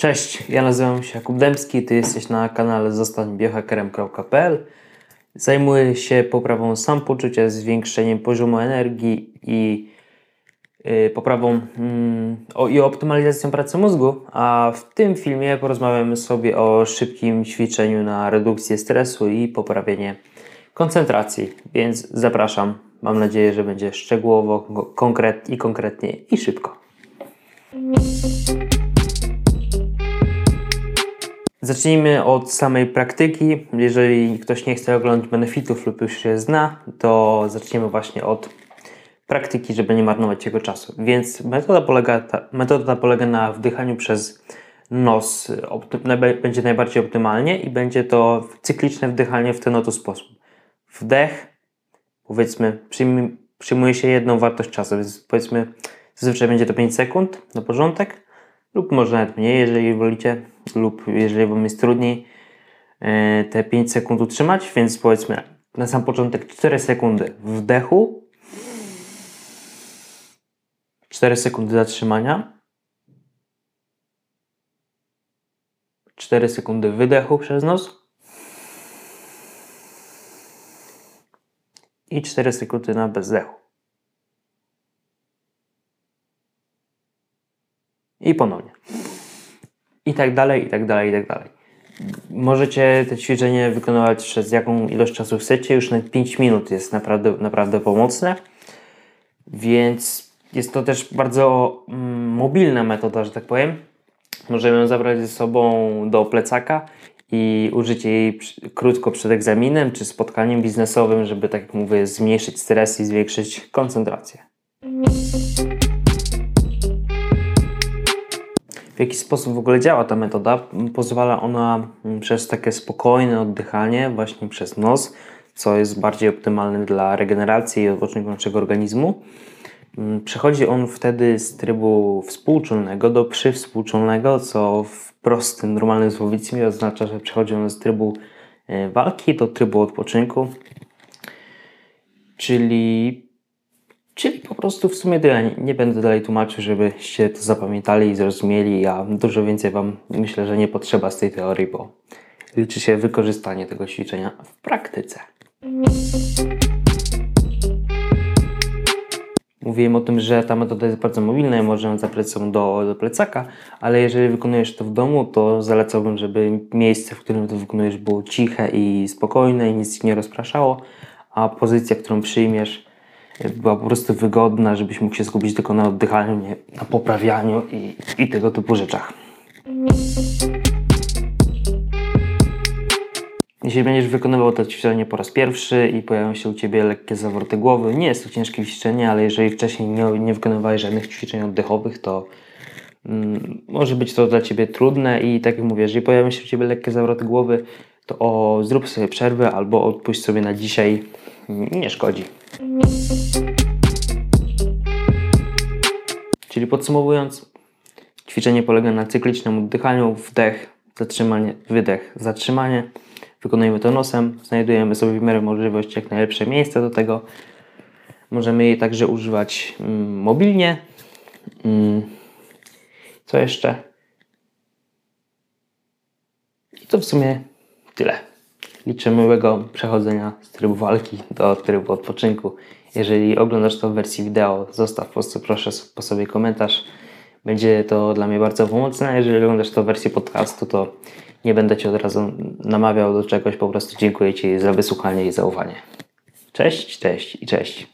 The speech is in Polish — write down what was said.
Cześć, ja nazywam się Jakub Dębski, ty jesteś na kanale zostańbiohackerem.pl Zajmuję się poprawą samopoczucia, zwiększeniem poziomu energii i yy, poprawą yy, i optymalizacją pracy mózgu, a w tym filmie porozmawiamy sobie o szybkim ćwiczeniu na redukcję stresu i poprawienie koncentracji, więc zapraszam. Mam nadzieję, że będzie szczegółowo, konkret i konkretnie i szybko. Zacznijmy od samej praktyki. Jeżeli ktoś nie chce oglądać benefitów lub już się zna, to zaczniemy właśnie od praktyki, żeby nie marnować jego czasu. Więc metoda polega, ta, metoda polega na wdychaniu przez nos. Będzie najbardziej optymalnie i będzie to cykliczne wdychanie w ten oto sposób. Wdech, powiedzmy, przyjmuje, się jedną wartość czasu, więc powiedzmy, zazwyczaj będzie to 5 sekund na porządek lub może nawet mniej, jeżeli wolicie, lub jeżeli Wam jest trudniej e, te 5 sekund utrzymać, więc powiedzmy na sam początek 4 sekundy wdechu, 4 sekundy zatrzymania, 4 sekundy wydechu przez nos i 4 sekundy na bezdechu. I ponownie. I tak dalej, i tak dalej, i tak dalej. Możecie te ćwiczenie wykonywać przez jaką ilość czasu chcecie, już nawet 5 minut jest naprawdę, naprawdę pomocne, więc jest to też bardzo mm, mobilna metoda, że tak powiem. Możemy ją zabrać ze sobą do plecaka i użyć jej krótko przed egzaminem czy spotkaniem biznesowym, żeby, tak jak mówię, zmniejszyć stres i zwiększyć koncentrację. W jaki sposób w ogóle działa ta metoda. Pozwala ona mm, przez takie spokojne oddychanie, właśnie przez nos, co jest bardziej optymalne dla regeneracji i odpoczynku naszego organizmu. Mm, przechodzi on wtedy z trybu współczulnego do przywspółczulnego, co w prostym, normalnym słownictwie oznacza, że przechodzi on z trybu e, walki do trybu odpoczynku. Czyli prostu w sumie nie, nie będę dalej tłumaczył, żebyście to zapamiętali i zrozumieli. Ja dużo więcej Wam myślę, że nie potrzeba z tej teorii, bo liczy się wykorzystanie tego ćwiczenia w praktyce. Mówiłem o tym, że ta metoda jest bardzo mobilna i możemy zabrać ją do, do plecaka, ale jeżeli wykonujesz to w domu, to zalecałbym, żeby miejsce, w którym to wykonujesz było ciche i spokojne i nic nie rozpraszało, a pozycja, którą przyjmiesz była po prostu wygodna, żebyś mógł się skupić tylko na oddychaniu, na poprawianiu i, i tego typu rzeczach. Jeśli będziesz wykonywał to ćwiczenie po raz pierwszy i pojawią się u Ciebie lekkie zawroty głowy, nie jest to ciężkie ćwiczenie, ale jeżeli wcześniej nie, nie wykonywałeś żadnych ćwiczeń oddechowych, to mm, może być to dla Ciebie trudne i tak jak mówię, jeżeli pojawią się u Ciebie lekkie zawroty głowy, to o, zrób sobie przerwę albo odpuść sobie na dzisiaj, nie szkodzi. Czyli podsumowując, ćwiczenie polega na cyklicznym oddychaniu, wdech, zatrzymanie, wydech, zatrzymanie. Wykonujemy to nosem, znajdujemy sobie w miarę możliwości jak najlepsze miejsce do tego. Możemy je także używać mm, mobilnie. Mm, co jeszcze? I to w sumie tyle. Liczę miłego przechodzenia z trybu walki do trybu odpoczynku. Jeżeli oglądasz to w wersji wideo, zostaw po prostu proszę po sobie komentarz. Będzie to dla mnie bardzo pomocne. Jeżeli oglądasz to w wersji podcastu, to nie będę Cię od razu namawiał do czegoś. Po prostu dziękuję Ci za wysłuchanie i zaufanie. Cześć, cześć i cześć.